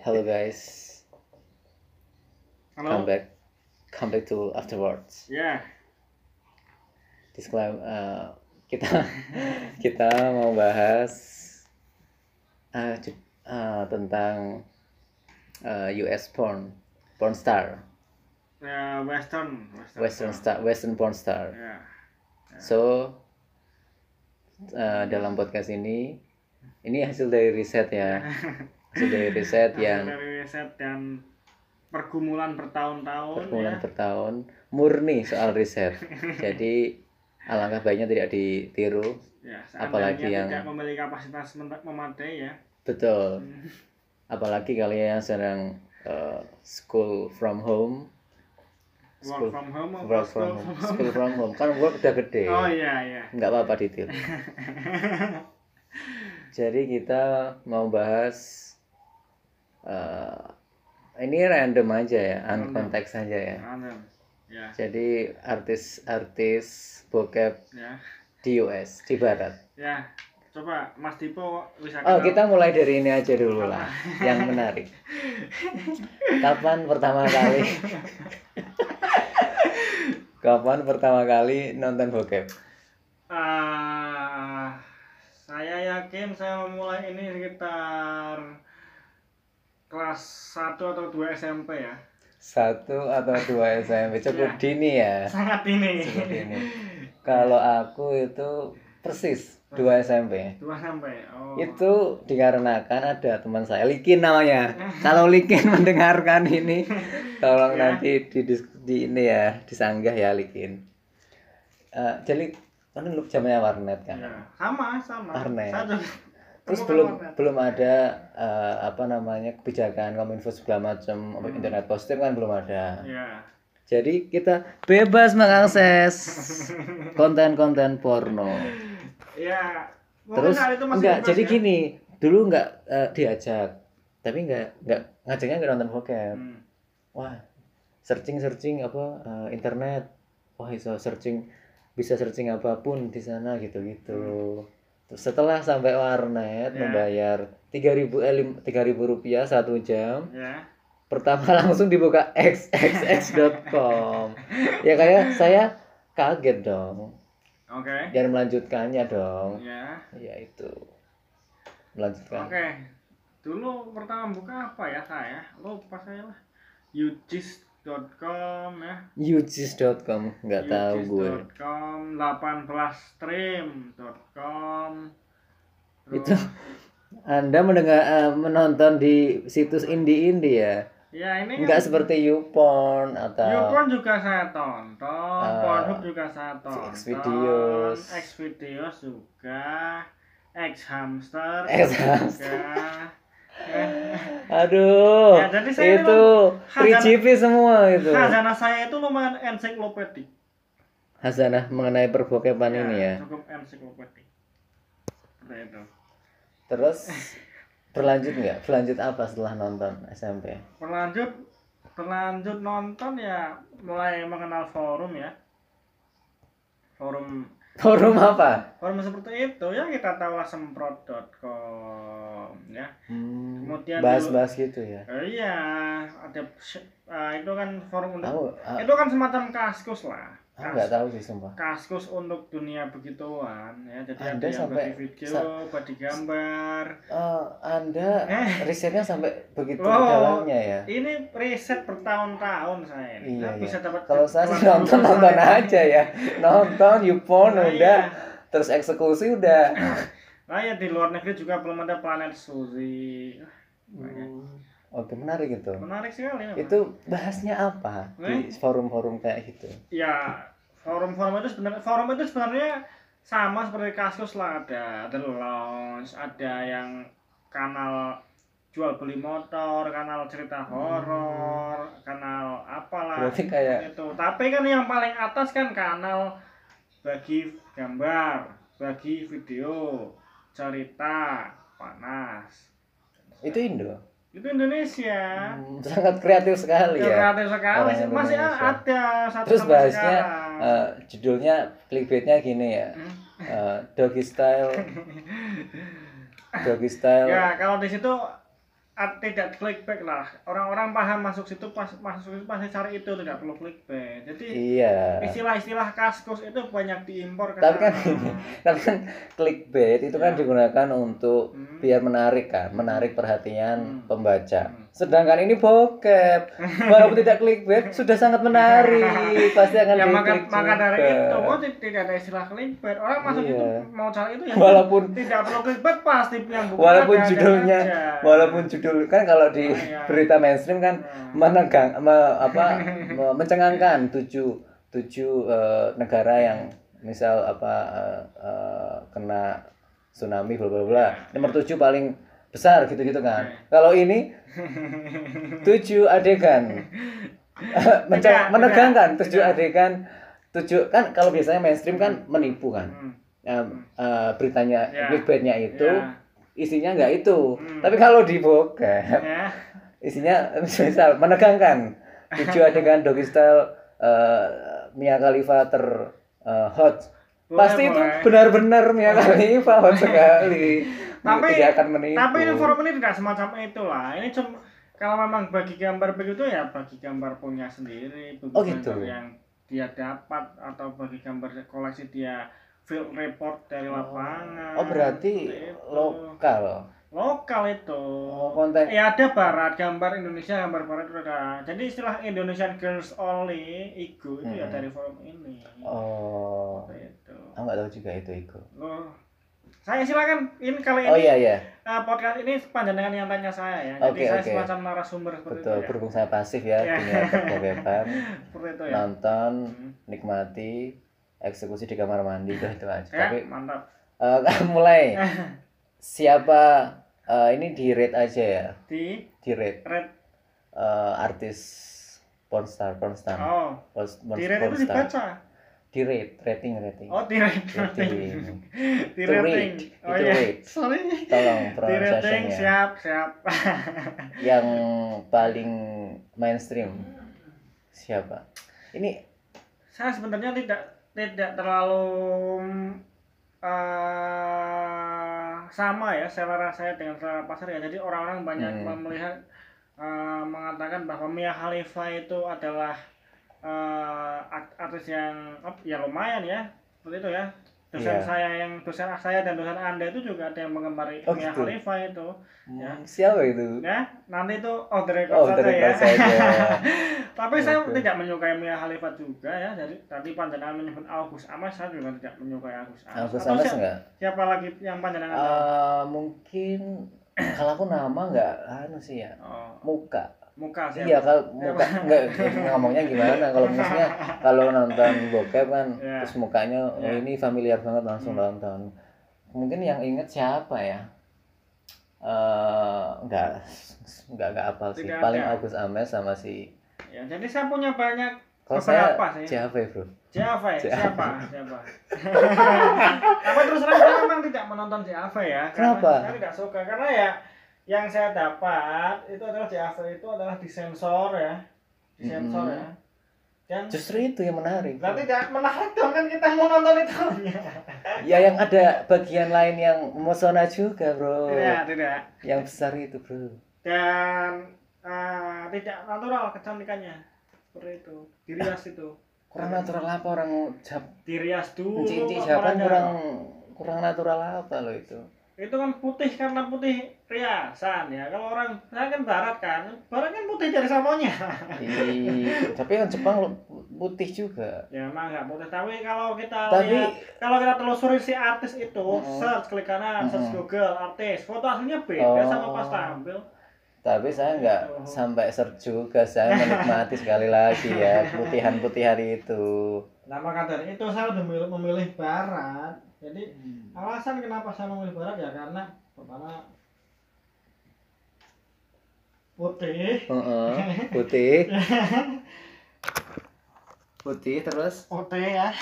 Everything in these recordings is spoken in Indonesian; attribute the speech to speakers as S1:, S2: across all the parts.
S1: Hello guys, come
S2: Halo.
S1: back, come back to afterwards.
S2: Ya,
S1: Disclaimer, uh, kita kita mau bahas uh, uh, tentang uh, US porn, porn star,
S2: ya Western,
S1: Western star, Western porn star.
S2: Ya,
S1: So uh, dalam podcast ini, ini hasil dari riset ya, hasil dari riset
S2: Hasil
S1: yang
S2: dari riset dan pergumulan bertahun-tahun
S1: pergumulan
S2: ya.
S1: per tahun murni soal riset. Jadi alangkah baiknya tidak ditiru.
S2: Ya,
S1: apalagi yang-
S2: tidak memiliki kapasitas mem- memadai ya.
S1: Betul. Apalagi kalian yang sedang uh, school from home,
S2: Work
S1: School-
S2: from home
S1: work
S2: school
S1: from home, school from home. Kan work udah gede.
S2: Oh iya iya.
S1: Nggak apa-apa ditiru. Jadi kita mau bahas uh, ini random aja ya, unkonteks aja ya.
S2: Random. Ya,
S1: Jadi artis-artis bokep
S2: ya.
S1: di US, di barat.
S2: Ya. Coba Mas Dipo bisa
S1: Oh, kita mulai dari ini aja dulu lah, yang menarik. Kapan pertama kali? Kapan pertama kali nonton bokep?
S2: Ah, saya yakin saya memulai ini sekitar kelas 1 atau 2 SMP ya.
S1: Satu atau dua SMP, cukup
S2: Iya.
S1: dini ya.
S2: Sangat ini.
S1: Cukup dini. Kalau aku itu persis dua SMP.
S2: 2 sampai. Oh.
S1: Itu dikarenakan ada teman saya, Likin namanya. Kalau Likin mendengarkan ini, tolong
S2: Ya.
S1: nanti di, dis- di ini ya, disanggah ya Likin. Eh, jadi kan dulu zamannya warnet kan.
S2: Ya, sama, sama.
S1: Warnet.
S2: Saya juga
S1: Terus belum belum ada eh, apa namanya kebijakan kominfo segala macam
S2: Hmm.
S1: internet positif kan belum ada.
S2: Ya.
S1: Jadi kita bebas mengakses konten-konten porno.
S2: Ya. mungkin
S1: Terus enggak,
S2: bebas
S1: jadi
S2: ya.
S1: gini, dulu enggak eh, diajak, tapi enggak enggak ngajaknya enggak nonton bokep.
S2: Hmm.
S1: Wah, searching searching apa eh, internet, wah bisa searching bisa searching apa pun di sana gitu-gitu. Terus setelah sampai warnet
S2: Ya.
S1: membayar tiga ribu eh, tiga ribu rupiah satu jam,
S2: Ya.
S1: pertama langsung dibuka xxx.com. ya kayak saya kaget dong.
S2: Oke.
S1: Dan melanjutkannya dong.
S2: Ya.
S1: Ya itu. Melanjutkan.
S2: Oke. Dulu pertama buka apa ya saya? Lupa saya lah. Ujis.com ya.
S1: Ujis.com nggak tahu gue.
S2: Ujis.com 18stream.com
S1: Itu Anda mendengar eh, menonton di situs indie-indie ya.
S2: Ya ini
S1: Nggak
S2: kan
S1: seperti YouPorn atau
S2: YouPorn juga saya tonton,
S1: Ah,
S2: Pornhub juga saya tonton,
S1: Xvideos.
S2: Xvideos juga, X Hamster
S1: X Hamster.
S2: juga.
S1: Aduh.
S2: Ya, jadi saya
S1: itu 3GP semua itu.
S2: Khazanah saya itu lumayan ensiklopedik.
S1: Hasanah mengenai perbokepan ini ya.
S2: Cukup ensiklopedik. Itu.
S1: Terus berlanjut nggak? Berlanjut apa setelah nonton SMP?
S2: Berlanjut berlanjut nonton ya mulai mengenal forum ya. Forum
S1: Forum apa?
S2: forum seperti itu ya kita tahu lah semprot.com ya.
S1: Hmm,
S2: Kemudian
S1: bahas-bahas gitu ya.
S2: Eh, iya, ada eh, itu kan forum untuk
S1: Aku, aku
S2: itu kan semacam kaskus lah.
S1: aku nggak tahu sih sumpah.
S2: Kaskus untuk dunia begituan ya. Jadi
S1: Anda
S2: ada yang
S1: sampai-
S2: bagi video,
S1: sa-
S2: bagi gambar.
S1: Oh, anda
S2: Eh.
S1: risetnya sampai begitu
S2: Oh,
S1: dalamnya ya?
S2: Ini riset bertahun-tahun saya. ini.
S1: Iya,
S2: Nah,
S1: iya.
S2: bisa dapat
S1: Kalau saya sih nonton nonton aja ya, nonton YouPorn
S2: Nah,
S1: udah,
S2: iya.
S1: terus eksekusi udah.
S2: Nah ya di luar negeri juga belum ada planet Suzy. Banyak.
S1: Hmm. Oke menarik itu.
S2: Menarik sekali. memang.
S1: Itu bahasnya apa di forum-forum kayak gitu?
S2: ya forum-forum itu sebenarnya forum itu sebenarnya sama seperti kasus lah ada the lounge ada yang kanal jual beli motor kanal cerita horor kanal apalah
S1: Berarti kayak
S2: itu tapi kan yang paling atas kan kanal bagi gambar bagi video cerita panas
S1: itu Indo.
S2: itu Indonesia
S1: Hmm, sangat kreatif sekali ya.
S2: kreatif sekali
S1: Orang
S2: sih. masih
S1: Indonesia.
S2: ada satu
S1: Terus bahasnya eh, judulnya clickbaitnya gini ya. Eh, doggy style. doggy style.
S2: Ya, kalau di situ tidak clickbait lah orang-orang paham masuk situ pas masuk situ pasti cari itu tidak perlu clickbait jadi
S1: iya
S2: istilah-istilah kaskus itu banyak diimpor ke
S1: Tapi kan tapi kan clickbait itu kan
S2: Ya.
S1: digunakan untuk
S2: Hmm.
S1: biar menarik kan menarik perhatian
S2: Hmm.
S1: pembaca
S2: Hmm.
S1: Sedangkan ini bokep walaupun tidak clickbait sudah sangat menarik pasti akan
S2: ya maka maka dari itu oh, ti- tidak ada istilah clickbait orang masuk
S1: Iya.
S2: itu mau cari itu ya
S1: walaupun
S2: tidak perlu clickbait pasti yang bukan
S1: walaupun
S2: ada-ada
S1: judulnya
S2: aja.
S1: walaupun judul kan kalau di
S2: Oh, iya.
S1: berita mainstream kan
S2: Nah.
S1: menegang me- apa me- mencengangkan tujuh tujuh eh, negara yang misal apa eh, eh, kena tsunami bla bla bla nomor tujuh paling besar gitu gitu kan kalau ini tujuh adegan. Menegangkan tujuh adegan. Tujuh kan kalau biasanya mainstream kan menipu kan.
S2: Hmm.
S1: Eh, eh, beritanya
S2: Ya.
S1: clickbaitnya itu
S2: Ya.
S1: isinya nggak itu.
S2: Hmm.
S1: tapi kalau di bokep
S2: ya.
S1: isinya misal menegangkan. Tujuh adegan doggy style eh, Mia Khalifa ter eh, hot.
S2: Boleh,
S1: pasti itu
S2: boleh.
S1: benar-benar Mia Khalifa hot sekali
S2: Tapi-
S1: tidak akan menipu.
S2: tapi forum ini tidak semacam itu lah ini cuma kalau memang bagi gambar begitu ya bagi gambar punya sendiri bagi
S1: Oh, gitu.
S2: gambar yang dia dapat atau bagi gambar koleksi dia field report dari lapangan
S1: oh berarti
S2: itu.
S1: lokal.
S2: Lokal itu.
S1: Oh, konten.
S2: Ya ada barat gambar Indonesia gambar barat itu ada. Jadi istilah Indonesian Girls Only Igo itu ya
S1: Hmm.
S2: dari forum ini.
S1: Oh.
S2: Itu
S1: aku nggak tahu juga itu
S2: Loh, saya silakan ini kali
S1: oh
S2: ini
S1: iya iya.
S2: eh, podcast ini panjenengan yang tanya saya. Ya jadi
S1: Oke,
S2: saya
S1: oke.
S2: semacam narasumber seperti
S1: betul
S2: itu ya.
S1: berhubung saya pasif ya
S2: Iya.
S1: perbokepan
S2: seperti itu ya.
S1: Nonton
S2: Hmm.
S1: nikmati eksekusi di kamar mandi udah itu aja.
S2: Ya
S1: tapi
S2: mantap.
S1: eh, mulai. Siapa eh, ini di rate aja ya?
S2: Di
S1: di rate.
S2: red
S1: eh, artis pornstar pornstar.
S2: Oh.
S1: Porns-
S2: di itu
S1: pornstar.
S2: dibaca
S1: di rate rating rating.
S2: Oh di red
S1: Rating.
S2: di rating
S1: rate,
S2: oh iya.
S1: Rate.
S2: sorry.
S1: Tolong
S2: di rating siap siap.
S1: Yang paling mainstream siapa? Ini
S2: saya sebenarnya tidak tidak terlalu eh sama ya selera saya dengan selera pasar ya. Jadi orang-orang banyak
S1: Hmm.
S2: melihat eh, mengatakan bahwa Mia Khalifa itu adalah eh, art- artis yang oh, ya lumayan ya seperti itu ya dosen
S1: Iya.
S2: saya yang dosen saya dan dosen anda itu juga ada yang menggemari
S1: Oh,
S2: Mia
S1: gitu.
S2: Khalifa itu Ya.
S1: hmm, siapa itu
S2: ya nanti itu the record
S1: oh
S2: saja
S1: dari
S2: ya
S1: saja
S2: tapi saya
S1: Oke.
S2: tidak menyukai Mia Khalifa juga ya. Jadi tadi panjenengan menyebut August Amas, saya juga tidak menyukai August Amas. Atau
S1: sama
S2: siapa,
S1: enggak
S2: siapa lagi yang panjenengan?
S1: Eh, mungkin kalau aku nama nggak anu sih ya
S2: Oh,
S1: muka
S2: muka siapa?
S1: iya kalau muka nggak ngomongnya gimana kalau maksudnya kalau nonton bokep kan
S2: Iya.
S1: terus mukanya oh
S2: Iya.
S1: ini familiar banget langsung
S2: Hmm.
S1: nonton mungkin yang inget siapa ya eh nggak nggak nggak apal sih
S2: Tidak
S1: paling
S2: ada.
S1: Agus Ames sama si
S2: Ya, jadi saya punya banyak
S1: kalau saya
S2: sih.
S1: Jave bro
S2: Siapa ya?
S1: Siapa?
S2: Siapa? Tapi terus terang saya memang tidak menonton JAV ya. Karena
S1: Kenapa?
S2: Saya tidak suka karena ya yang saya dapat itu adalah JAV itu adalah disensor ya. Disensor
S1: Mm-mm.
S2: ya. Dan
S1: justru itu yang menarik
S2: berarti tidak menarik dong kan kita mau nonton itu.
S1: ya yang ada bagian lain yang memesona juga bro
S2: tidak, tidak.
S1: yang besar itu bro
S2: Dan eh, tidak natural kecantikannya. Seperti itu. Dirias itu.
S1: kurang natural apa orang jap
S2: Dirias dulu. kok
S1: Japan kurang kurang natural apa lo itu
S2: itu kan putih karena putih riasan ya. Kalau orang saya kan barat kan. Barat kan putih dari samonya.
S1: Ih, tapi yang Jepang lo- putih juga.
S2: Ya emang nggak putih. Tapi kalau kita
S1: Tapi-
S2: lihat kalau kita telusuri si artis itu
S1: Mm-mm.
S2: search klik kanan search. Google artis foto aslinya beda
S1: Oh.
S2: sama pas tampil.
S1: Tapi saya nggak
S2: Gitu.
S1: sampai search juga saya menikmati sekali lagi ya putihan-putihan itu.
S2: Nah maka dari itu saya lebih memilih, memilih barat. Jadi alasan kenapa saya memilih barat ya karena pertama putih.
S1: Heeh, putih. Putih terus?
S2: Putih ya.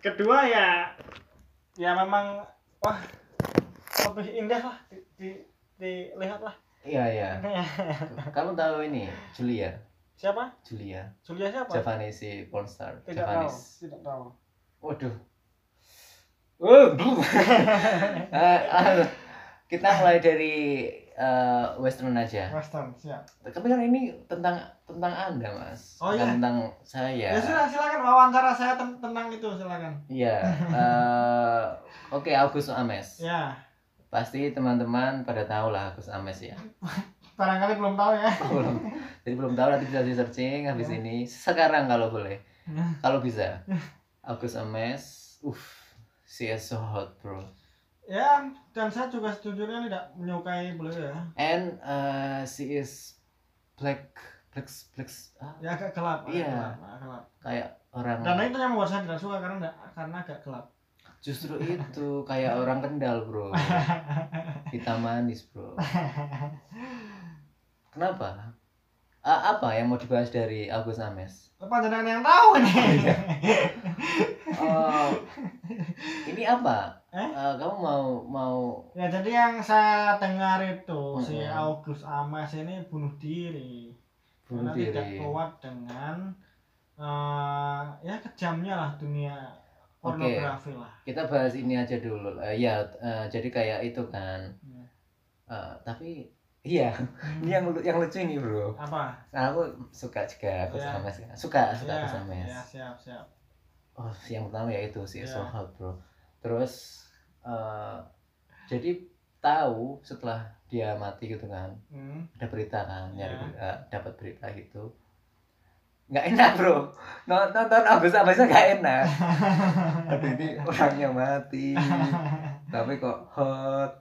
S2: Kedua ya. Ya memang wah lebih indah lah di, di, dilihat lah.
S1: Iya iya. Kamu tahu ini Julia?
S2: Siapa?
S1: Julia.
S2: Julia siapa?
S1: Javanese pornstar
S2: tidak tahu
S1: Javanese.
S2: tidak tahu.
S1: Waduh. Uh, ah, kita mulai dari eh, western aja.
S2: Western, siap.
S1: Tapi kan ini tentang tentang Anda, Mas.
S2: Oh, iya?
S1: tentang saya.
S2: Ya, sudah silakan wawancara saya ten- tentang itu silakan.
S1: Iya. eh, Oke, Agus Ames.
S2: Ya,
S1: Pasti teman-teman pada tahu lah Agus Ames ya.
S2: barangkali belum tahu ya.
S1: belum. Jadi belum tahu nanti bisa di searching habis
S2: Ya.
S1: ini. Sekarang kalau boleh. Kalau bisa. Agus Ames. Uff. She is so hot, bro.
S2: Ya, dan saya juga sejujurnya tidak menyukai beliau ya.
S1: And uh, she is black black black ah,
S2: Ya agak gelap, agak
S1: Iya.
S2: gelap, agak gelap.
S1: kayak orang
S2: Dan itu yang membuat saya tidak suka karena enggak, karena agak gelap.
S1: justru itu kayak orang kendal bro hitam manis bro kenapa A- apa yang mau dibahas dari Agus Ames
S2: Apa jenengan yang tahu nih?
S1: oh ini apa
S2: Eh?
S1: Eh, kamu mau mau
S2: ya jadi yang saya dengar itu si
S1: Mm-mm.
S2: August Amas ini bunuh diri.
S1: bunuh
S2: karena tidak
S1: diri
S2: kuat dengan eh, ya kejamnya lah dunia pornografi lah.
S1: kita bahas ini aja dulu Eh, ya eh, jadi kayak itu kan
S2: Hmm.
S1: Eh, tapi iya ini yang yang lucu ini bro
S2: Apa?
S1: Nah, aku suka juga
S2: Ya.
S1: Ames kan. Suka, suka
S2: Ya,
S1: Agus Ames.
S2: ya siap siap.
S1: Oh, yang pertama ya itu sih
S2: Ya.
S1: so hot, bro. Terus eh, jadi tahu setelah dia mati gitu kan,
S2: Hmm.
S1: ada berita kan, nyari
S2: Ya.
S1: dapat berita gitu. Nggak enak, bro. Non- Nonton Agus Ames nggak enak. Aduh, ini orangnya mati. Tapi kok hot.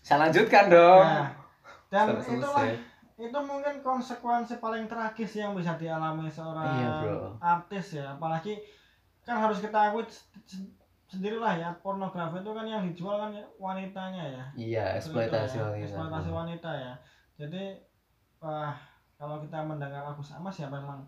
S1: Saya lanjutkan dong.
S2: Nah, dan itulah itu mungkin konsekuensi paling tragis yang bisa dialami seorang
S1: Iya, bro.
S2: artis ya apalagi kan harus kita akui sendirilah ya pornografi itu kan yang dijual kan wanitanya ya
S1: Iya, eksploitasi
S2: ya,
S1: wanita.
S2: eksploitasi
S1: bro.
S2: wanita ya jadi wah kalau kita mendengar Agus Amas ya memang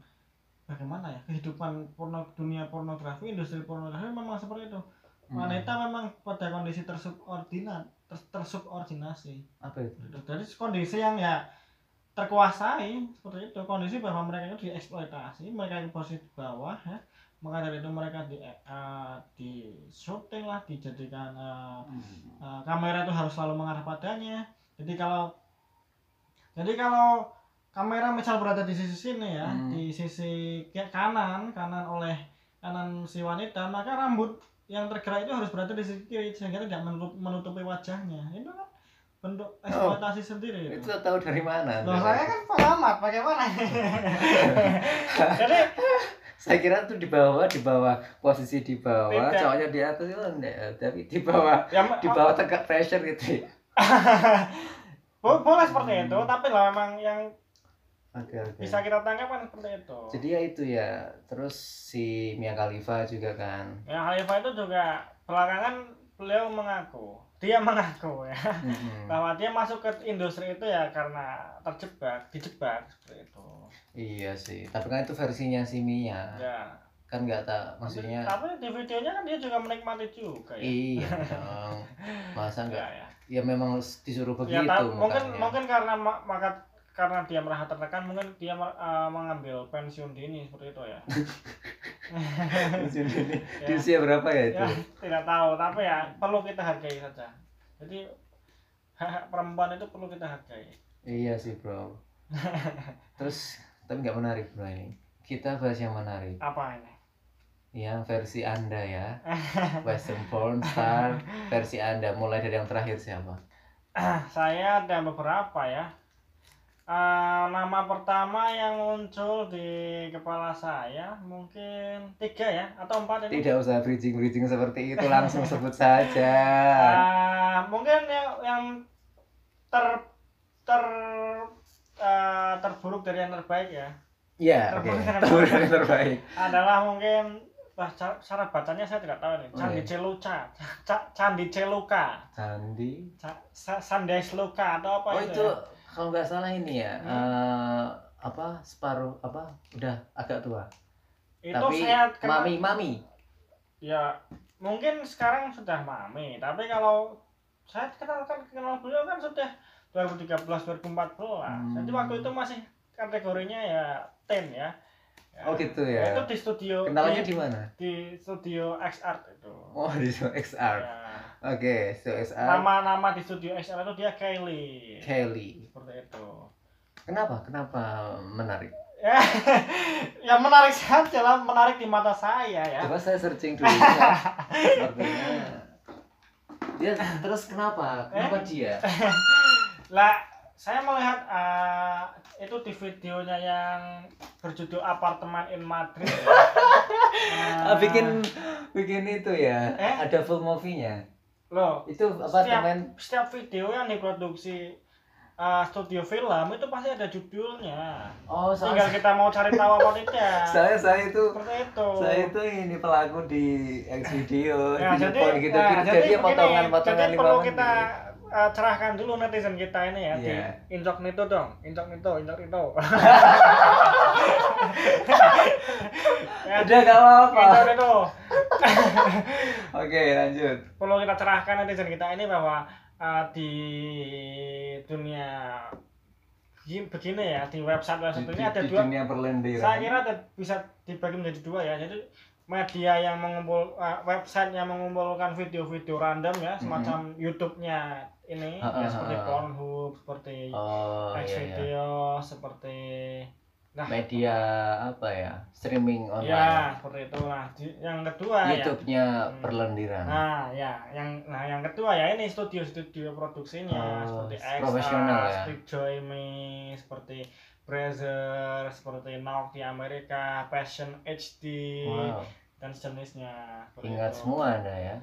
S2: bagaimana ya kehidupan porno dunia pornografi industri pornografi memang seperti itu
S1: Hmm.
S2: wanita memang pada kondisi tersubordinat ter, tersubordinasi
S1: Apa itu?
S2: Jadi kondisi yang ya terkuasai seperti itu kondisi bahwa mereka itu dieksploitasi mereka itu posisi di bawah ya maka dari itu mereka di eh, di syuting lah dijadikan eh, eh, kamera itu harus selalu mengarah padanya jadi kalau jadi kalau kamera misal berada di sisi sini ya
S1: Hmm.
S2: di sisi kanan kanan oleh kanan si wanita maka rambut yang tergerak itu harus berada di sisi kiri sehingga tidak menutup, menutupi wajahnya itu kan bentuk eksploitasi sendiri
S1: Itu tahu dari mana?
S2: Loh, saya kan pengamat, bagaimana? Jadi
S1: Saya kira tuh di bawah, di bawah posisi di bawah,
S2: Tidak.
S1: cowoknya di atas itu enggak, tapi di bawah,
S2: ya,
S1: di bawah tegak pressure gitu.
S2: bo- boleh seperti itu, tapi lah memang yang
S1: Oke oke.
S2: bisa kita tangkap kan seperti itu.
S1: Jadi ya itu ya. Terus si Mia Khalifa juga kan.
S2: Ya Khalifah itu juga belakangan beliau mengaku, dia mengaku ya
S1: Mm-mm.
S2: bahwa dia masuk ke industri itu ya karena terjebak, dijebak seperti itu.
S1: Iya sih. Tapi kan itu versinya si Mia.
S2: Ya.
S1: Kan nggak tak maksudnya.
S2: Tapi di videonya kan dia juga menikmati juga ya.
S1: Iya dong. Masa
S2: Ya,
S1: nggak?
S2: ya.
S1: Ya memang disuruh
S2: ya
S1: begitu
S2: tapi mungkin mungkin karena ma- maka karena dia merasa tertekan mungkin dia uh, mengambil pensiun dini seperti itu ya. Ya.
S1: Di usia berapa ya itu?
S2: ya tidak tahu tapi ya perlu kita hargai saja jadi hak perempuan itu perlu kita hargai
S1: Iya sih bro. Terus tapi nggak menarik bro ini. Kita bahas yang menarik.
S2: apa ini
S1: Yang versi anda ya. Western porn star versi anda. Mulai dari yang terakhir siapa?
S2: saya ada beberapa ya Eh, nama pertama yang muncul di kepala saya mungkin tiga ya atau empat ini
S1: Tidak usah bridging bridging seperti itu langsung sebut saja.
S2: Ah, mungkin yang yang ter ter eh, terburuk dari yang terbaik ya
S1: Iya. Oke. Tahu yang terbaik.
S2: adalah mungkin bah, cara, cara bacanya saya tidak tahu nih Candi
S1: Oke.
S2: Celuca Ca- Candi Celuka
S1: Candi.
S2: Ca- atau apa
S1: Oh
S2: itu,
S1: itu
S2: ya?
S1: Kalau nggak salah ini ya.
S2: Hmm.
S1: eh, apa separuh apa udah agak tua.
S2: itu
S1: Tapi
S2: saya kenal
S1: mami mami.
S2: ya mungkin sekarang sudah mami tapi kalau saya kenal kan kenal beliau kan sudah 2013 2014
S1: Hmm.
S2: jadi waktu itu masih kategorinya ya ten ya
S1: Oh gitu ya.
S2: itu di studio
S1: Kenalnya
S2: di,
S1: di mana?
S2: di studio X Art itu
S1: Oh di XR.
S2: ya
S1: Oke, so SR
S2: Nama-nama di studio XR itu dia Kylie.
S1: Kelly.
S2: Seperti itu.
S1: Kenapa? Kenapa menarik?
S2: Ya, ya menarik saja lah, menarik di mata saya ya.
S1: Coba saya searching dulu ya. Sepertinya dia terus kenapa? Kenapa dia?
S2: Lah, saya melihat eh, itu di videonya yang berjudul Apartemen in Madrid. Ya. Eh,
S1: Ah, bikin bikin itu ya.
S2: Eh?
S1: Ada full movie-nya.
S2: Loh,
S1: Itu
S2: setiap
S1: apartemen
S2: setiap video yang diproduksi eh, studio film itu pasti ada judulnya.
S1: Oh,
S2: Tinggal
S1: soalnya
S2: kita mau cari tahu apa tidak.
S1: saya saya itu
S2: Seperti itu.
S1: saya itu ini pelaku di X video
S2: Ya,
S1: di
S2: jadi,
S1: Jepang gitu
S2: nah,
S1: jadi,
S2: jadi begini,
S1: potongan-potongan
S2: jadi
S1: lima
S2: perlu
S1: menit.
S2: kita eh, cerahkan dulu netizen kita ini ya
S1: Iya.
S2: di incognito dong, incognito, incognito. ya,
S1: Udah gak apa-apa.
S2: incognito.
S1: Oke, lanjut.
S2: Perlu kita cerahkan netizen kita ini bahwa eh, di dunia begini- ya di website website
S1: di,
S2: ini ada
S1: di
S2: dua
S1: dunia perlendiran.
S2: saya kira ada, bisa dibagi menjadi dua ya jadi media yang mengumpul eh, website yang mengumpulkan video-video random ya semacam YouTube-nya ini
S1: Ah,
S2: ya,
S1: ah,
S2: seperti. Pornhub seperti
S1: Oh,
S2: X
S1: iya, iya.
S2: seperti nah
S1: Media apa ya? Streaming
S2: ya
S1: online.
S2: seperti itulah Di- yang kedua ya
S1: YouTube-nya
S2: Hmm.
S1: perlendiran.
S2: nah ya yang nah yang kedua ya ini studio-studio produksinya
S1: Oh,
S2: seperti
S1: profesional
S2: XR,
S1: ya.
S2: Joy Me seperti Brazzer seperti Nauk di Amerika Passion HD
S1: Wow,
S2: dan sejenisnya
S1: ingat
S2: itu.
S1: semua Anda ya.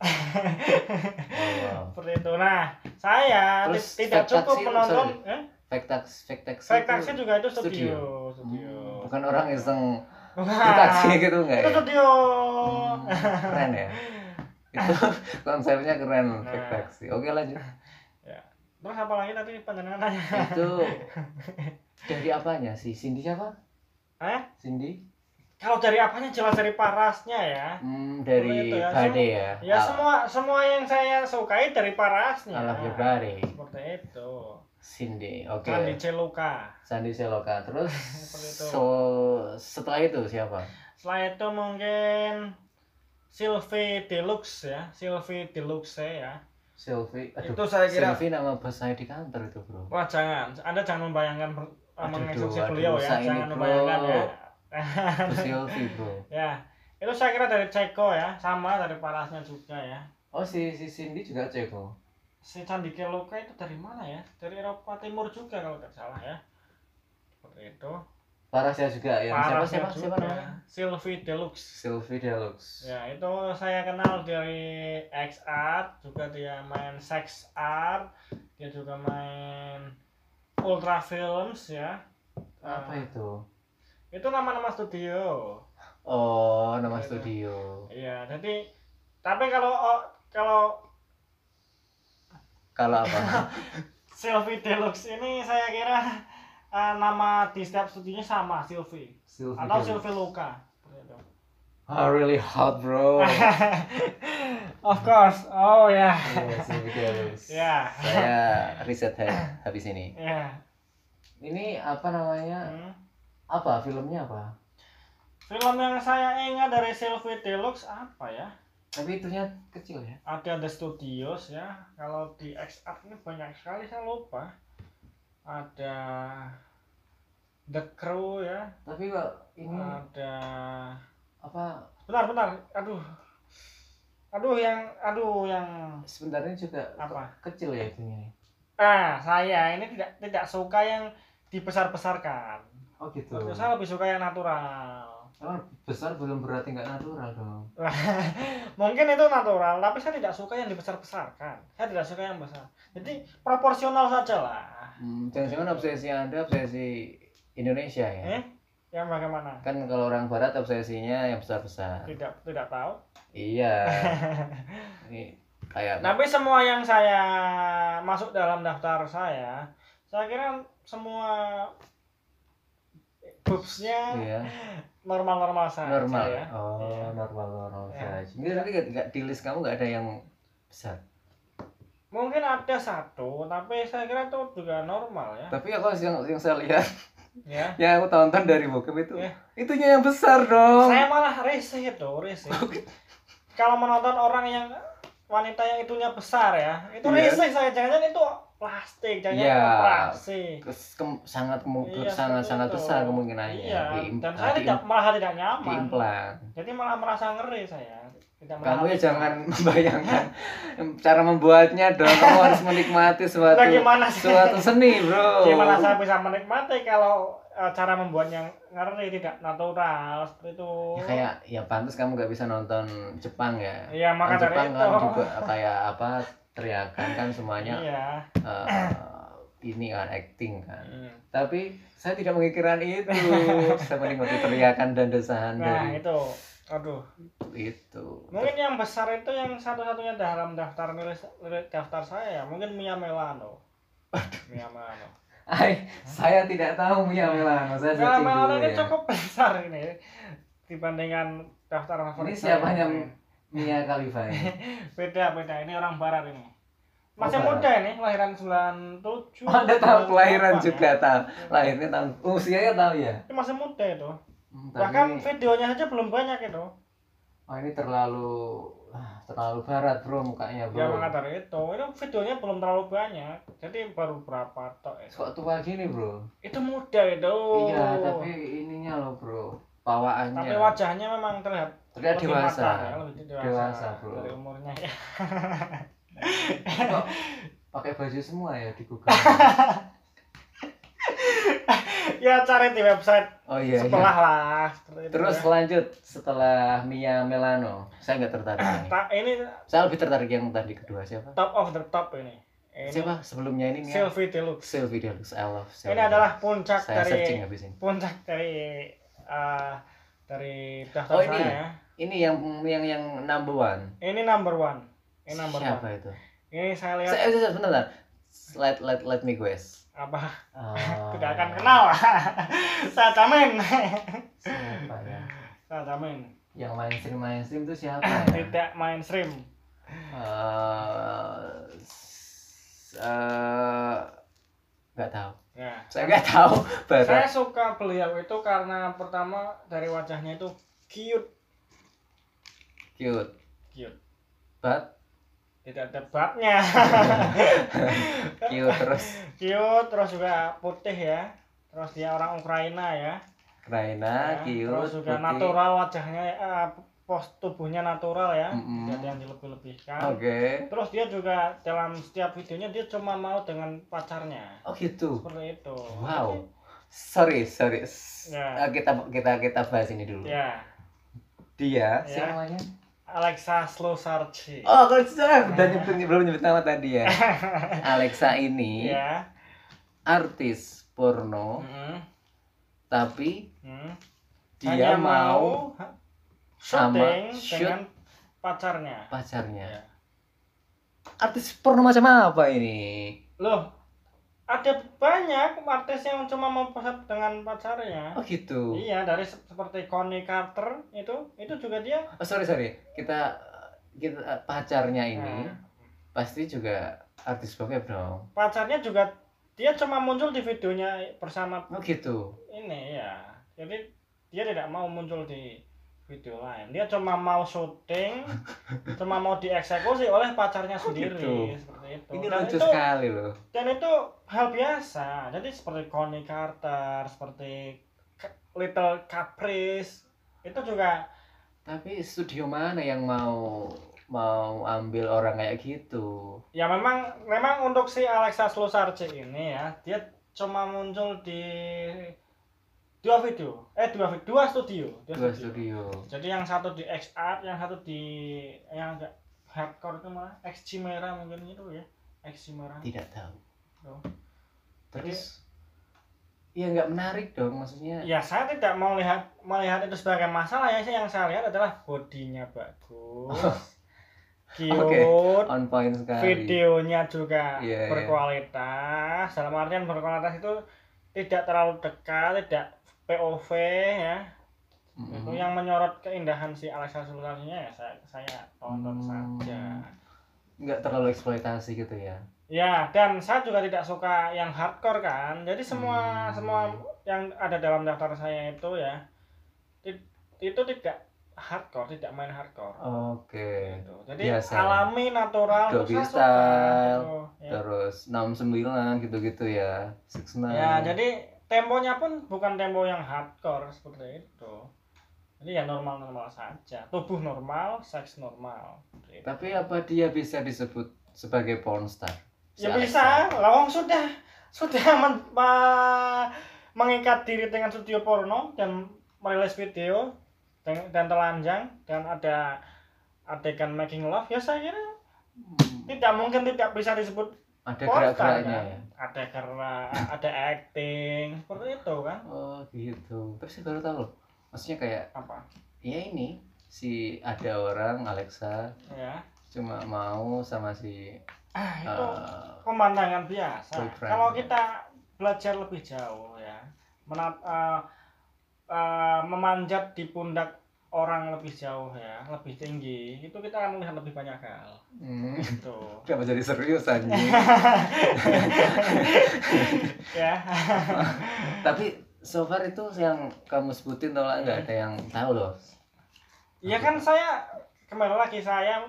S1: Oh, wow.
S2: seperti itu nah saya
S1: Terus
S2: ti- tidak cukup menonton eh?
S1: Fake tax, fake taxi.
S2: Fake Taxi juga itu studio
S1: studio.
S2: studio,
S1: Hmm, bukan orang iseng di taksi gitu enggak
S2: itu
S1: ya?
S2: studio
S1: Hmm, keren ya. Itu konsepnya keren fake
S2: Nah.
S1: taxi. Oke lanjut.
S2: terus apa lagi tadi penjenengan nanya
S1: Itu dari apanya sih? Cindy siapa?
S2: eh
S1: Cindy?
S2: kalau dari apanya jelas dari parasnya ya
S1: Hmm, dari
S2: Itu ya,
S1: Bade ya.
S2: Ya
S1: Al-
S2: semua semua yang saya sukai dari parasnya.
S1: Your body.
S2: Seperti itu.
S1: Cindy. Oke.
S2: Sandi Celuka.
S1: Sandi Seloka. Terus so setelah itu siapa?
S2: Setelah itu mungkin Sylvie Deluxe ya, Sylvie Deluxe ya.
S1: Sylvie. Aduh.
S2: Itu saya kira
S1: Sylvie nama bos saya di kantor itu, Bro.
S2: wah jangan, Anda jangan membayangkan
S1: aduh,
S2: beliau ya, jangan
S1: bro.
S2: membayangkan ya.
S1: Itu Sylvie, Bro.
S2: ya, itu saya kira dari Ceko ya, sama dari parasnya juga ya.
S1: Oh, si si Cindy juga Ceko.
S2: Si Sandi Celuka itu dari mana ya? Dari Eropa Timur juga kalau tidak salah ya. Seperti itu.
S1: Parasnya juga ya. Siapa
S2: Parasnya
S1: siapa siapa
S2: juga.
S1: namanya?
S2: Sylvie Deluxe.
S1: Sylvie Deluxe.
S2: Ya, itu saya kenal dari X Art, juga dia main Sex Art, dia juga main Ultra Films ya.
S1: Apa
S2: Eh,
S1: itu?
S2: itu nama-nama studio.
S1: Oh, nama
S2: Itu.
S1: studio.
S2: Iya, jadi tapi kalau oh, kalau
S1: Kalau apa?
S2: Sylvie Deluxe ini saya kira eh, nama di setiap studionya sama Sylvie
S1: Sylvie
S2: atau
S1: Deluxe.
S2: Sylvie Luka.
S1: Oh, really hot, bro.
S2: of course. Oh ya.
S1: Sylvie Deluxe.
S2: Ya.
S1: Saya riset ha- habis ini.
S2: Ya.
S1: Ini apa namanya?
S2: Hmm.
S1: Apa filmnya apa?
S2: Film yang saya ingat dari Sylvie Deluxe apa ya?
S1: Tapi itunya kecil ya.
S2: Ada The Studios ya. Kalau di X Art ini banyak sekali saya lupa. Ada The Crew ya.
S1: Tapi kok ini
S2: Ada
S1: apa
S2: bentar bentar. Aduh. Aduh yang aduh yang
S1: sebenarnya juga
S2: Apa?
S1: kecil ya itunya.
S2: ah saya ini tidak tidak suka yang dibesar-besarkan.
S1: Oh gitu.
S2: Maksud saya lebih suka yang natural.
S1: Besar belum berarti nggak natural dong.
S2: Mungkin itu natural, tapi saya tidak suka yang dibesar-besarkan. Saya tidak suka yang besar. Jadi proporsional saja lah.
S1: Hmm, obsesi Anda obsesi Indonesia ya?
S2: Eh? Yang bagaimana?
S1: Kan kalau orang barat obsesinya yang besar-besar.
S2: Tidak tidak tahu.
S1: Iya. Ini kayak
S2: Tapi semua yang saya masuk dalam daftar saya, saya kira semua boobsnya
S1: iya,
S2: normal-normal saja
S1: normal.
S2: ya.
S1: Oh,
S2: Iya.
S1: normal normal
S2: Ya.
S1: saja. Ini tapi nggak di list kamu nggak ada yang besar.
S2: Mungkin ada satu, tapi saya kira itu juga normal ya.
S1: Tapi aku yang yang saya lihat,
S2: Ya.
S1: yang aku tonton dari bokep itu,
S2: Ya.
S1: itunya yang besar dong.
S2: Saya malah risih itu, risih. Kalau menonton orang yang wanita yang itunya besar ya itu
S1: Iya.
S2: risih saya jangan-jangan itu plastik jangan-jangan
S1: Iya.
S2: operasi
S1: Kes- kem- sangat kemungkin
S2: Iya,
S1: sangat sangat
S2: itu.
S1: besar kemungkinannya
S2: iya
S1: Diim-
S2: dan
S1: ah,
S2: saya
S1: diim-
S2: tidak malah tidak nyaman
S1: diimplan
S2: jadi malah merasa ngeri saya tidak
S1: kamu ya jangan membayangkan cara membuatnya dong kamu harus menikmati suatu
S2: Nah, gimana sih?
S1: suatu seni bro
S2: Gimana saya bisa menikmati kalau eh, cara membuatnya ngeri tidak natural seperti itu.
S1: ya kayak ya pantas kamu nggak bisa nonton Jepang ya
S2: Iya, maka
S1: Kan
S2: dari
S1: Jepang
S2: itu.
S1: kan juga kayak apa teriakan kan semuanya
S2: Iya.
S1: eh, ini kan acting kan
S2: Hmm.
S1: tapi saya tidak mengikiran itu saya menikmati teriakan dan desahan
S2: Nah,
S1: dari
S2: itu. Aduh.
S1: itu
S2: Mungkin yang besar itu yang satu-satunya dalam daftar nulis daftar saya, mungkin Mia Melano. Mia Melano.
S1: Ay, saya tidak tahu Mia Melano saya
S2: Mia Melano ini
S1: ya.
S2: cukup besar ini dibandingkan daftar favorit.
S1: ini siapanya
S2: yang.
S1: Mia Khalifa
S2: Beda beda. Ini orang barat ini. Masih
S1: barat.
S2: muda ini, kelahiran 97.
S1: Oh, Anda tahu kelahiran
S2: 98
S1: juga
S2: ya.
S1: tahu. Lahirnya tahun usianya tahu ya.
S2: Ini masih muda itu.
S1: Hmm,
S2: Bahkan videonya saja belum banyak itu.
S1: oh ini terlalu ah, terlalu barat bro mukanya
S2: Ya
S1: bro.
S2: maka dari itu, itu videonya belum terlalu banyak. Jadi baru berapa tok itu.
S1: Kok tua gini bro?
S2: Itu muda itu.
S1: Iya tapi ininya loh bro pawaannya.
S2: Tapi wajahnya memang terlihat
S1: terlihat dewasa.
S2: ya, dewasa,
S1: Dewasa, bro.
S2: dari umurnya ya.
S1: Kok pakai baju semua ya di Google.
S2: ya cari di website
S1: Oh iya. iya.
S2: sebelah lah.
S1: Terus
S2: ya.
S1: lanjut setelah Mia Melano, saya nggak tertarik ini.
S2: Ta- ini
S1: Saya lebih tertarik yang tadi kedua siapa?
S2: top of the top ini. Ini
S1: Siapa sebelumnya ini Mia?
S2: Sylvie Deluxe.
S1: Sylvie Deluxe. I love Sylvie
S2: Ini adalah puncak
S1: Saya
S2: dari
S1: searching habis ini.
S2: puncak dari eh, dari daftar
S1: Oh, ini?
S2: saya ya.
S1: Ini yang yang yang number one.
S2: Ini number one. Ini number
S1: Siapa
S2: one.
S1: itu?
S2: Ini saya lihat
S1: Saya, saya, bentar, bentar. Let, let, let me guess.
S2: apa
S1: Ah,
S2: tidak akan kenal. saya jamin.
S1: Siapa ya?
S2: saya jamin.
S1: Yang mainstream mainstream itu siapa ya?
S2: Tidak mainstream.
S1: Eh, s- eh, nggak tahu.
S2: Ya.
S1: Saya nggak tahu.
S2: Saya
S1: Barat.
S2: suka beliau itu karena pertama dari wajahnya itu cute,
S1: Cute.
S2: cute.
S1: But
S2: Tidak ada batnya.
S1: cute terus.
S2: cute terus juga putih ya. Terus dia orang Ukraina ya.
S1: Raina,
S2: Ya, terus juga
S1: putih.
S2: natural wajahnya eh, pos tubuhnya natural ya
S1: Mm-mm.
S2: tidak ada yang dilebih-lebihkan
S1: Oke.
S2: terus dia juga dalam setiap videonya dia cuma mau dengan pacarnya
S1: Oh gitu.
S2: seperti itu
S1: Wow. Sorry, sorry. S-
S2: Ya.
S1: eh, kita kita kita bahas ini dulu.
S2: Jadi, ya
S1: Dia,
S2: Ya.
S1: siapa namanya?
S2: Alexa Slosarchi
S1: Oh, kalau saya udah nyebut belum nyebut nama tadi ya. Alexa ini
S2: ya
S1: artis porno,
S2: Mm-mm.
S1: tapi
S2: Hmm.
S1: dia
S2: Hanya
S1: mau sama shoot
S2: dengan pacarnya
S1: pacarnya.
S2: Ya.
S1: Artis porno macam apa ini?
S2: loh ada banyak artis yang cuma mau posat dengan pacarnya
S1: Oh gitu.
S2: Iya, dari se- seperti Connie Carter itu, itu juga dia.
S1: Oh sorry sorry, kita kita eh, pacarnya ini
S2: Nah,
S1: pasti juga artis bokep dong.
S2: pacarnya juga dia cuma muncul di videonya bersama
S1: Oh gitu.
S2: ini ya. Jadi dia tidak mau muncul di video lain. Dia cuma mau syuting, cuma mau dieksekusi oleh pacarnya
S1: Oh,
S2: sendiri
S1: gitu.
S2: seperti itu.
S1: Ini
S2: dan
S1: lucu
S2: itu
S1: sekali loh.
S2: dan itu hal biasa. Jadi seperti Connie Carter, seperti Little Caprice itu juga
S1: Tapi studio mana yang mau mau ambil orang kayak gitu?
S2: Ya memang memang untuk si Alexa Slosarche ini ya, dia cuma muncul di dua video, eh dua video, dua studio, dua,
S1: Dua
S2: studio.
S1: studio.
S2: Jadi yang satu di X Art, yang satu di yang agak hardcore itu malah X Chimera mungkin itu ya, X Chimera.
S1: Tidak tahu.
S2: Oh.
S1: Terus ya nggak menarik dong maksudnya.
S2: Ya saya tidak mau lihat melihat itu sebagai masalah ya, yang saya lihat adalah bodinya bagus, cute,
S1: Oke. On point sekali.
S2: videonya juga
S1: Iya, iya.
S2: berkualitas dalam artian berkualitas itu tidak terlalu dekat tidak POV ya
S1: Mm-mm.
S2: itu yang menyorot keindahan si Alexa Sultannya ya saya saya tonton
S1: Hmm.
S2: saja
S1: Nggak terlalu eksploitasi gitu ya.
S2: ya dan saya juga tidak suka yang hardcore kan jadi semua
S1: Hmm.
S2: semua yang ada dalam daftar saya itu ya itu tidak hardcore tidak main hardcore
S1: Oke.
S2: gitu. jadi
S1: Biasa.
S2: alami natural terus saya suka,
S1: style,
S2: gitu, ya.
S1: Terus 69 gitu-gitu ya. Six nine.
S2: ya jadi temponya pun bukan tempo yang hardcore seperti itu jadi ya normal-normal saja tubuh normal seks normal.
S1: Tapi apa dia bisa disebut sebagai pornstar? Si
S2: ya
S1: Alexa?
S2: bisa lawang sudah sudah men- ma- mengikat diri dengan studio porno dan merilis video dan, dan telanjang dan ada adegan making love ya saya kira
S1: Hmm,
S2: tidak mungkin tidak bisa disebut
S1: Ada gerak-geraknya
S2: kan?
S1: ya.
S2: ada karena ada acting seperti itu kan
S1: Oh gitu. Tapi saya baru tahu loh. Maksudnya kayak
S2: apa
S1: ya ini si ada orang Alexa
S2: ya
S1: cuma mau sama si
S2: ah itu
S1: eh,
S2: pemandangan biasa
S1: boyfriend.
S2: kalau kita belajar lebih jauh ya menat eh, eh, memanjat di pundak orang lebih jauh ya lebih tinggi itu kita akan melihat lebih banyak hal.
S1: Hmm,
S2: gitu.
S1: Kenapa jadi serius anjing?
S2: ya.
S1: Tapi so far itu yang kamu sebutin tau lah nggak ada yang tahu loh.
S2: ya kan saya kembali lagi saya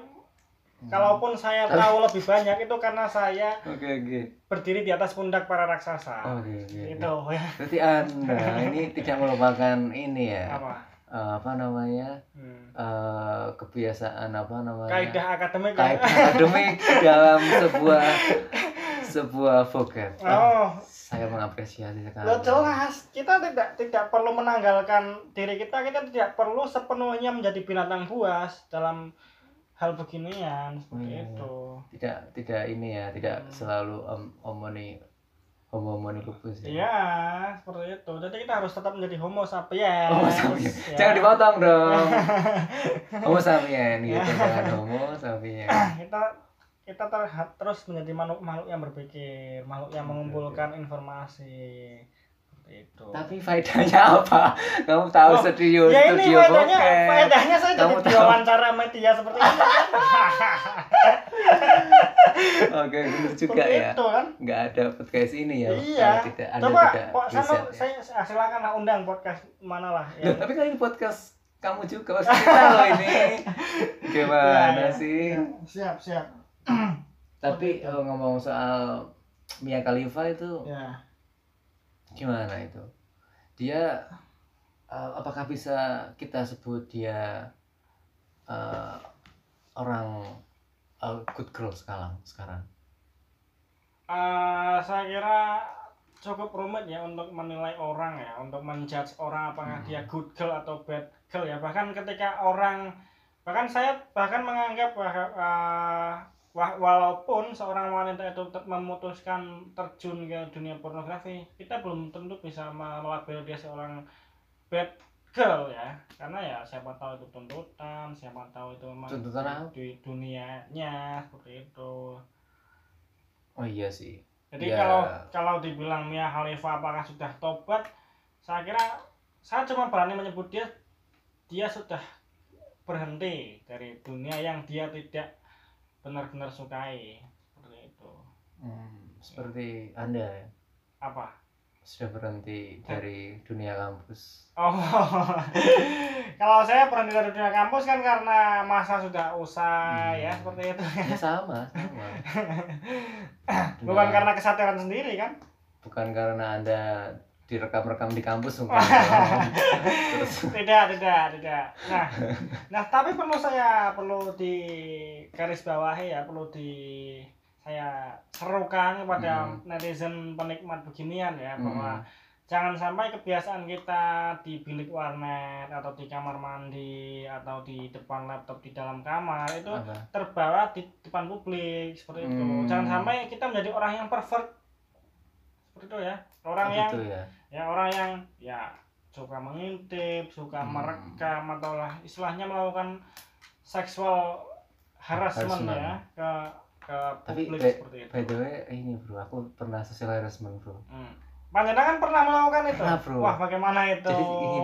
S2: kalaupun saya tahu lebih banyak itu karena saya
S1: Oke oke.
S2: berdiri di atas pundak para raksasa.
S1: Oke oke.
S2: itu ya.
S1: Berarti anda ini tidak melupakan ini ya.
S2: Apa
S1: eh, apa namanya
S2: hmm.
S1: eh, kebiasaan apa namanya
S2: kaidah akademik
S1: kaidah akademik dalam sebuah sebuah vokat.
S2: oh
S1: Saya mengapresiasi sekali.
S2: Lo jelas, kita tidak tidak perlu menanggalkan diri kita, kita tidak perlu sepenuhnya menjadi binatang buas dalam hal beginian seperti
S1: Hmm.
S2: itu.
S1: Tidak tidak ini ya, tidak
S2: Hmm.
S1: selalu om, omoni homo homoni lupus ya.
S2: Iya, seperti itu. Jadi kita harus tetap menjadi homo sapiens.
S1: Homo sapiens.
S2: ya.
S1: Jangan dipotong dong. homo sapien gitu kan, homo sapien.
S2: kita kita ter- terus menjadi makhluk makhluk yang berpikir, makhluk yang mengumpulkan informasi itu.
S1: Tapi faedahnya apa? Kamu tahu
S2: Oh,
S1: studio
S2: ya ini
S1: studio
S2: faedahnya,
S1: bokep.
S2: faedahnya saya jadi
S1: Kamu tahu.
S2: diwawancara media seperti ini.
S1: Oke, benar juga
S2: Seperti
S1: ya.
S2: itu kan.
S1: Nggak ada podcast ini ya.
S2: Iya.
S1: kalau tidak Anda
S2: Coba
S1: tidak
S2: kok sana
S1: riset, ya.
S2: saya saya silakan undang podcast mana lah
S1: Loh, tapi kan ini podcast kamu juga pasti kita loh ini. Gimana
S2: Iya, iya.
S1: sih?
S2: siap siap.
S1: Tapi eh, ngomong soal Mia Khalifa itu
S2: Ya.
S1: Gimana itu? Dia eh, apakah bisa kita sebut dia eh, orang eh, good girl sekarang sekarang?
S2: Eh, saya kira cukup rumit ya untuk menilai orang ya, untuk menjudge orang apakah
S1: Hmm.
S2: dia good girl atau bad girl ya. Bahkan ketika orang bahkan saya bahkan menganggap bahwa wah- walaupun seorang wanita itu memutuskan terjun ke dunia pornografi, kita belum tentu bisa melabel dia seorang bad girl ya. Karena ya siapa tahu itu tuntutan, siapa tahu itu memang
S1: Tuntutan
S2: di dunianya seperti itu.
S1: Oh iya sih.
S2: Jadi
S1: Ya.
S2: kalau kalau dibilang Mia Khalifa apakah sudah tobat, saya kira saya cuma berani menyebut dia dia sudah berhenti dari dunia yang dia tidak benar-benar sukai seperti itu.
S1: Hmm, seperti Anda ya,
S2: Apa?
S1: sudah berhenti dari dunia kampus.
S2: Oh, kalau saya berhenti dari dunia kampus kan karena masa sudah usai
S1: Hmm.
S2: ya seperti itu.
S1: Ya sama, sama.
S2: Bukan
S1: Dunia-
S2: karena kesadaran sendiri kan?
S1: bukan karena Anda direkam-rekam di kampus mungkin. dong. Terus
S2: tidak tidak tidak nah nah tapi perlu saya perlu di garis bawahi ya perlu di saya serukan kepada
S1: Hmm.
S2: netizen penikmat beginian ya
S1: Hmm.
S2: bahwa jangan sampai kebiasaan kita di bilik warnet atau di kamar mandi atau di depan laptop di dalam kamar itu
S1: apa?
S2: terbawa di depan publik seperti itu
S1: Hmm.
S2: jangan sampai kita menjadi orang yang pervert itu ya orang
S1: Oh,
S2: yang
S1: gitu ya.
S2: ya orang yang ya suka mengintip suka
S1: Hmm.
S2: merekam atau lah istilahnya melakukan seksual harassment,
S1: Harassment.
S2: ya ke ke
S1: Tapi
S2: publik seperti itu
S1: by the way ini bro, aku pernah social harassment bro.
S2: hmm. Panjenengan pernah melakukan itu
S1: Pernah, bro.
S2: wah bagaimana itu
S1: Jadi ini,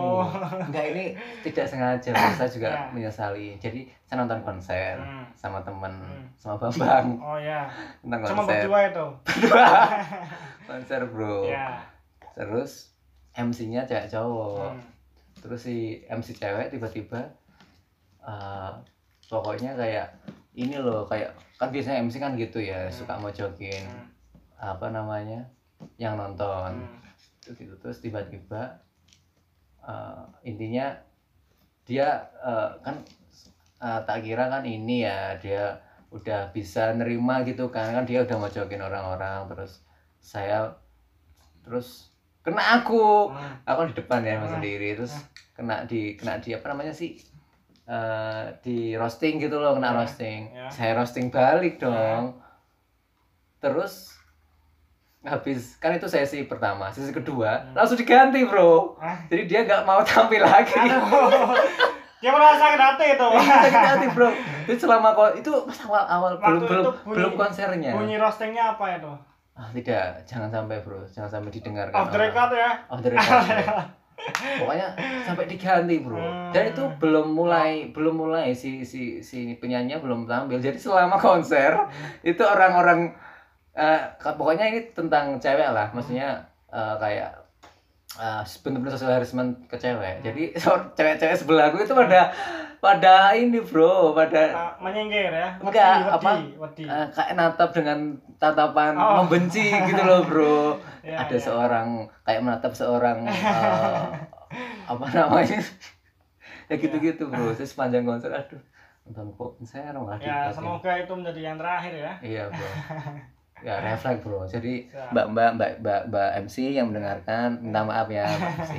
S1: enggak ini tidak sengaja, saya juga
S2: Ya.
S1: menyesali. Jadi saya nonton konser
S2: Hmm.
S1: sama temen,
S2: Hmm.
S1: sama Bambang,
S2: oh ya
S1: nonton
S2: cuma
S1: konser,
S2: berdua itu
S1: konser bro.
S2: ya
S1: Terus MC-nya cewek cowok.
S2: Hmm.
S1: Terus si MC cewek tiba-tiba eh, pokoknya kayak ini loh kayak kan biasanya MC kan gitu ya suka mau jokin
S2: Hmm.
S1: apa namanya yang nonton
S2: Hmm.
S1: Terus gitu terus tiba-tiba eh, intinya dia eh, kan eh, tak kira kan ini ya dia udah bisa nerima gitu kan kan dia udah mau jokin orang-orang terus saya terus kena aku
S2: Hmm.
S1: aku di depan ya mas
S2: Ah.
S1: sendiri terus kena di kena di apa namanya sih Eh, di roasting gitu loh kena
S2: Ya,
S1: roasting
S2: ya.
S1: saya roasting balik dong terus habis kan itu sesi pertama sesi kedua
S2: Hmm.
S1: langsung diganti bro
S2: Ah.
S1: jadi dia nggak mau tampil lagi.
S2: Dia merasa sakit hati itu.
S1: sakit hati bro itu selama kon itu pas awal awal
S2: Waktu
S1: belum belum
S2: bunyi-
S1: belum konsernya
S2: Bunyi roastingnya apa itu?
S1: ah tidak jangan sampai bro jangan sampai didengarkan
S2: Off the record ya.
S1: off the record pokoknya sampai diganti bro
S2: Hmm.
S1: dan itu belum mulai belum mulai si si si penyanyinya belum tampil jadi selama konser itu orang-orang eh, ka- pokoknya ini tentang cewek lah maksudnya eh, kayak eh, bener-bener sosial harassment ke cewek jadi so- cewek-cewek sebelahku itu pada pada ini bro pada
S2: Ah, menyinggir ya. Wedi,
S1: Enggak,
S2: wedi,
S1: apa?
S2: wedi.
S1: eh, kayak natap dengan tatapan
S2: Oh.
S1: membenci gitu loh bro
S2: Ya,
S1: ada
S2: ya.
S1: seorang kayak menatap seorang eh, apa namanya ya gitu-gitu bro saya sepanjang konser aduh nonton konser malah
S2: Ya, semoga itu menjadi yang terakhir ya.
S1: iya bro ya refleks bro. Jadi mbak mbak mbak mbak, mbak MC yang mendengarkan minta maaf ya mbak MC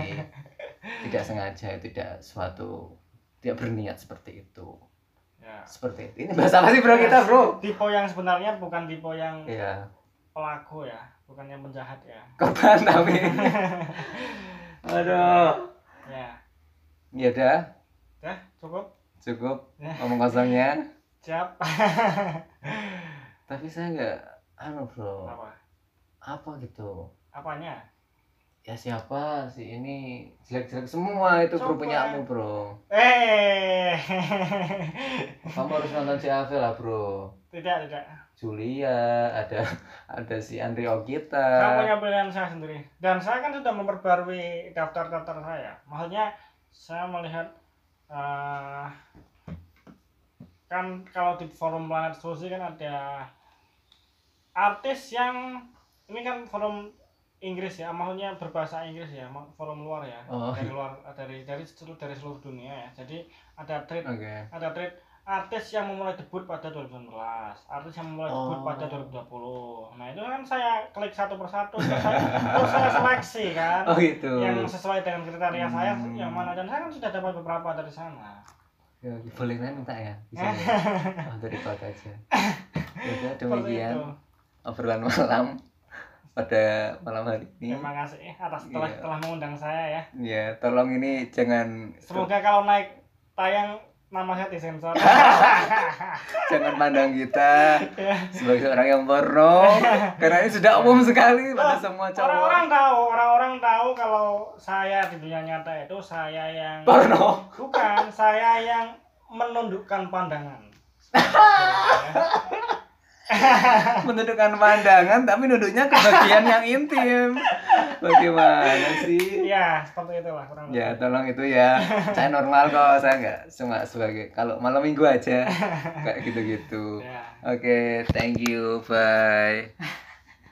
S1: tidak sengaja tidak suatu tidak berniat seperti itu.
S2: Ya.
S1: seperti itu. Ini bahasa apa sih bro kita bro?
S2: Tipe yang sebenarnya bukan tipe yang
S1: iya.
S2: pelaku ya, bukan yang penjahat ya.
S1: korban tapi aduh.
S2: Ya.
S1: ya udah.
S2: Ya, cukup.
S1: cukup.
S2: Ya.
S1: ngomong kosongnya.
S2: Siap.
S1: tapi saya nggak anu bro
S2: Apa?
S1: apa gitu
S2: Apanya?
S1: ya siapa sih ini jelek-jelek semua itu bro
S2: Siapa?
S1: punyamu bro
S2: Eh.
S1: kamu harus nonton si Ave lah bro
S2: tidak, tidak.
S1: Julia ada ada si Andri
S2: Saya
S1: Ogita
S2: punya pilihan saya sendiri. Dan saya kan sudah memperbarui daftar-daftar saya. Maksudnya saya melihat eh, kan kalau di forum Planet Susi kan ada artis yang ini kan forum Inggris ya, maksudnya berbahasa Inggris ya, forum luar ya,
S1: Oh.
S2: dari luar dari dari seluruh dari seluruh dunia ya. Jadi ada trade
S1: oke
S2: ada trade artis yang memulai debut pada 2019 artis yang memulai debut
S1: Oh.
S2: pada 2020 nah itu kan saya klik satu persatu terus saya, terus saya seleksi kan
S1: oh gitu
S2: yang sesuai dengan kriteria saya
S1: Hmm.
S2: yang mana dan saya kan sudah dapat beberapa dari sana
S1: ya, boleh minta ya bisa ya? oh, dari kau aja ya demikian
S2: itu
S1: obrolan malam pada malam hari ini.
S2: Terima kasih atas telah
S1: Iya.
S2: telah mengundang saya ya.
S1: Ya tolong ini jangan
S2: semoga kalau naik tayang nama saya disensor.
S1: Jangan pandang kita sebagai seorang yang porno karena ini sudah umum sekali pada semua cowok.
S2: orang-orang tahu orang-orang tahu kalau saya di dunia nyata itu saya yang
S1: porno?
S2: Bukan, saya yang menundukkan pandangan.
S1: menundukkan pandangan tapi nunduknya ke bagian yang intim. Bagaimana sih?
S2: Iya, seperti itulah kurang
S1: ya tolong itu ya. Saya normal kok saya nggak cuma sebagai kalau malam minggu aja kayak gitu-gitu.
S2: Ya.
S1: oke thank you bye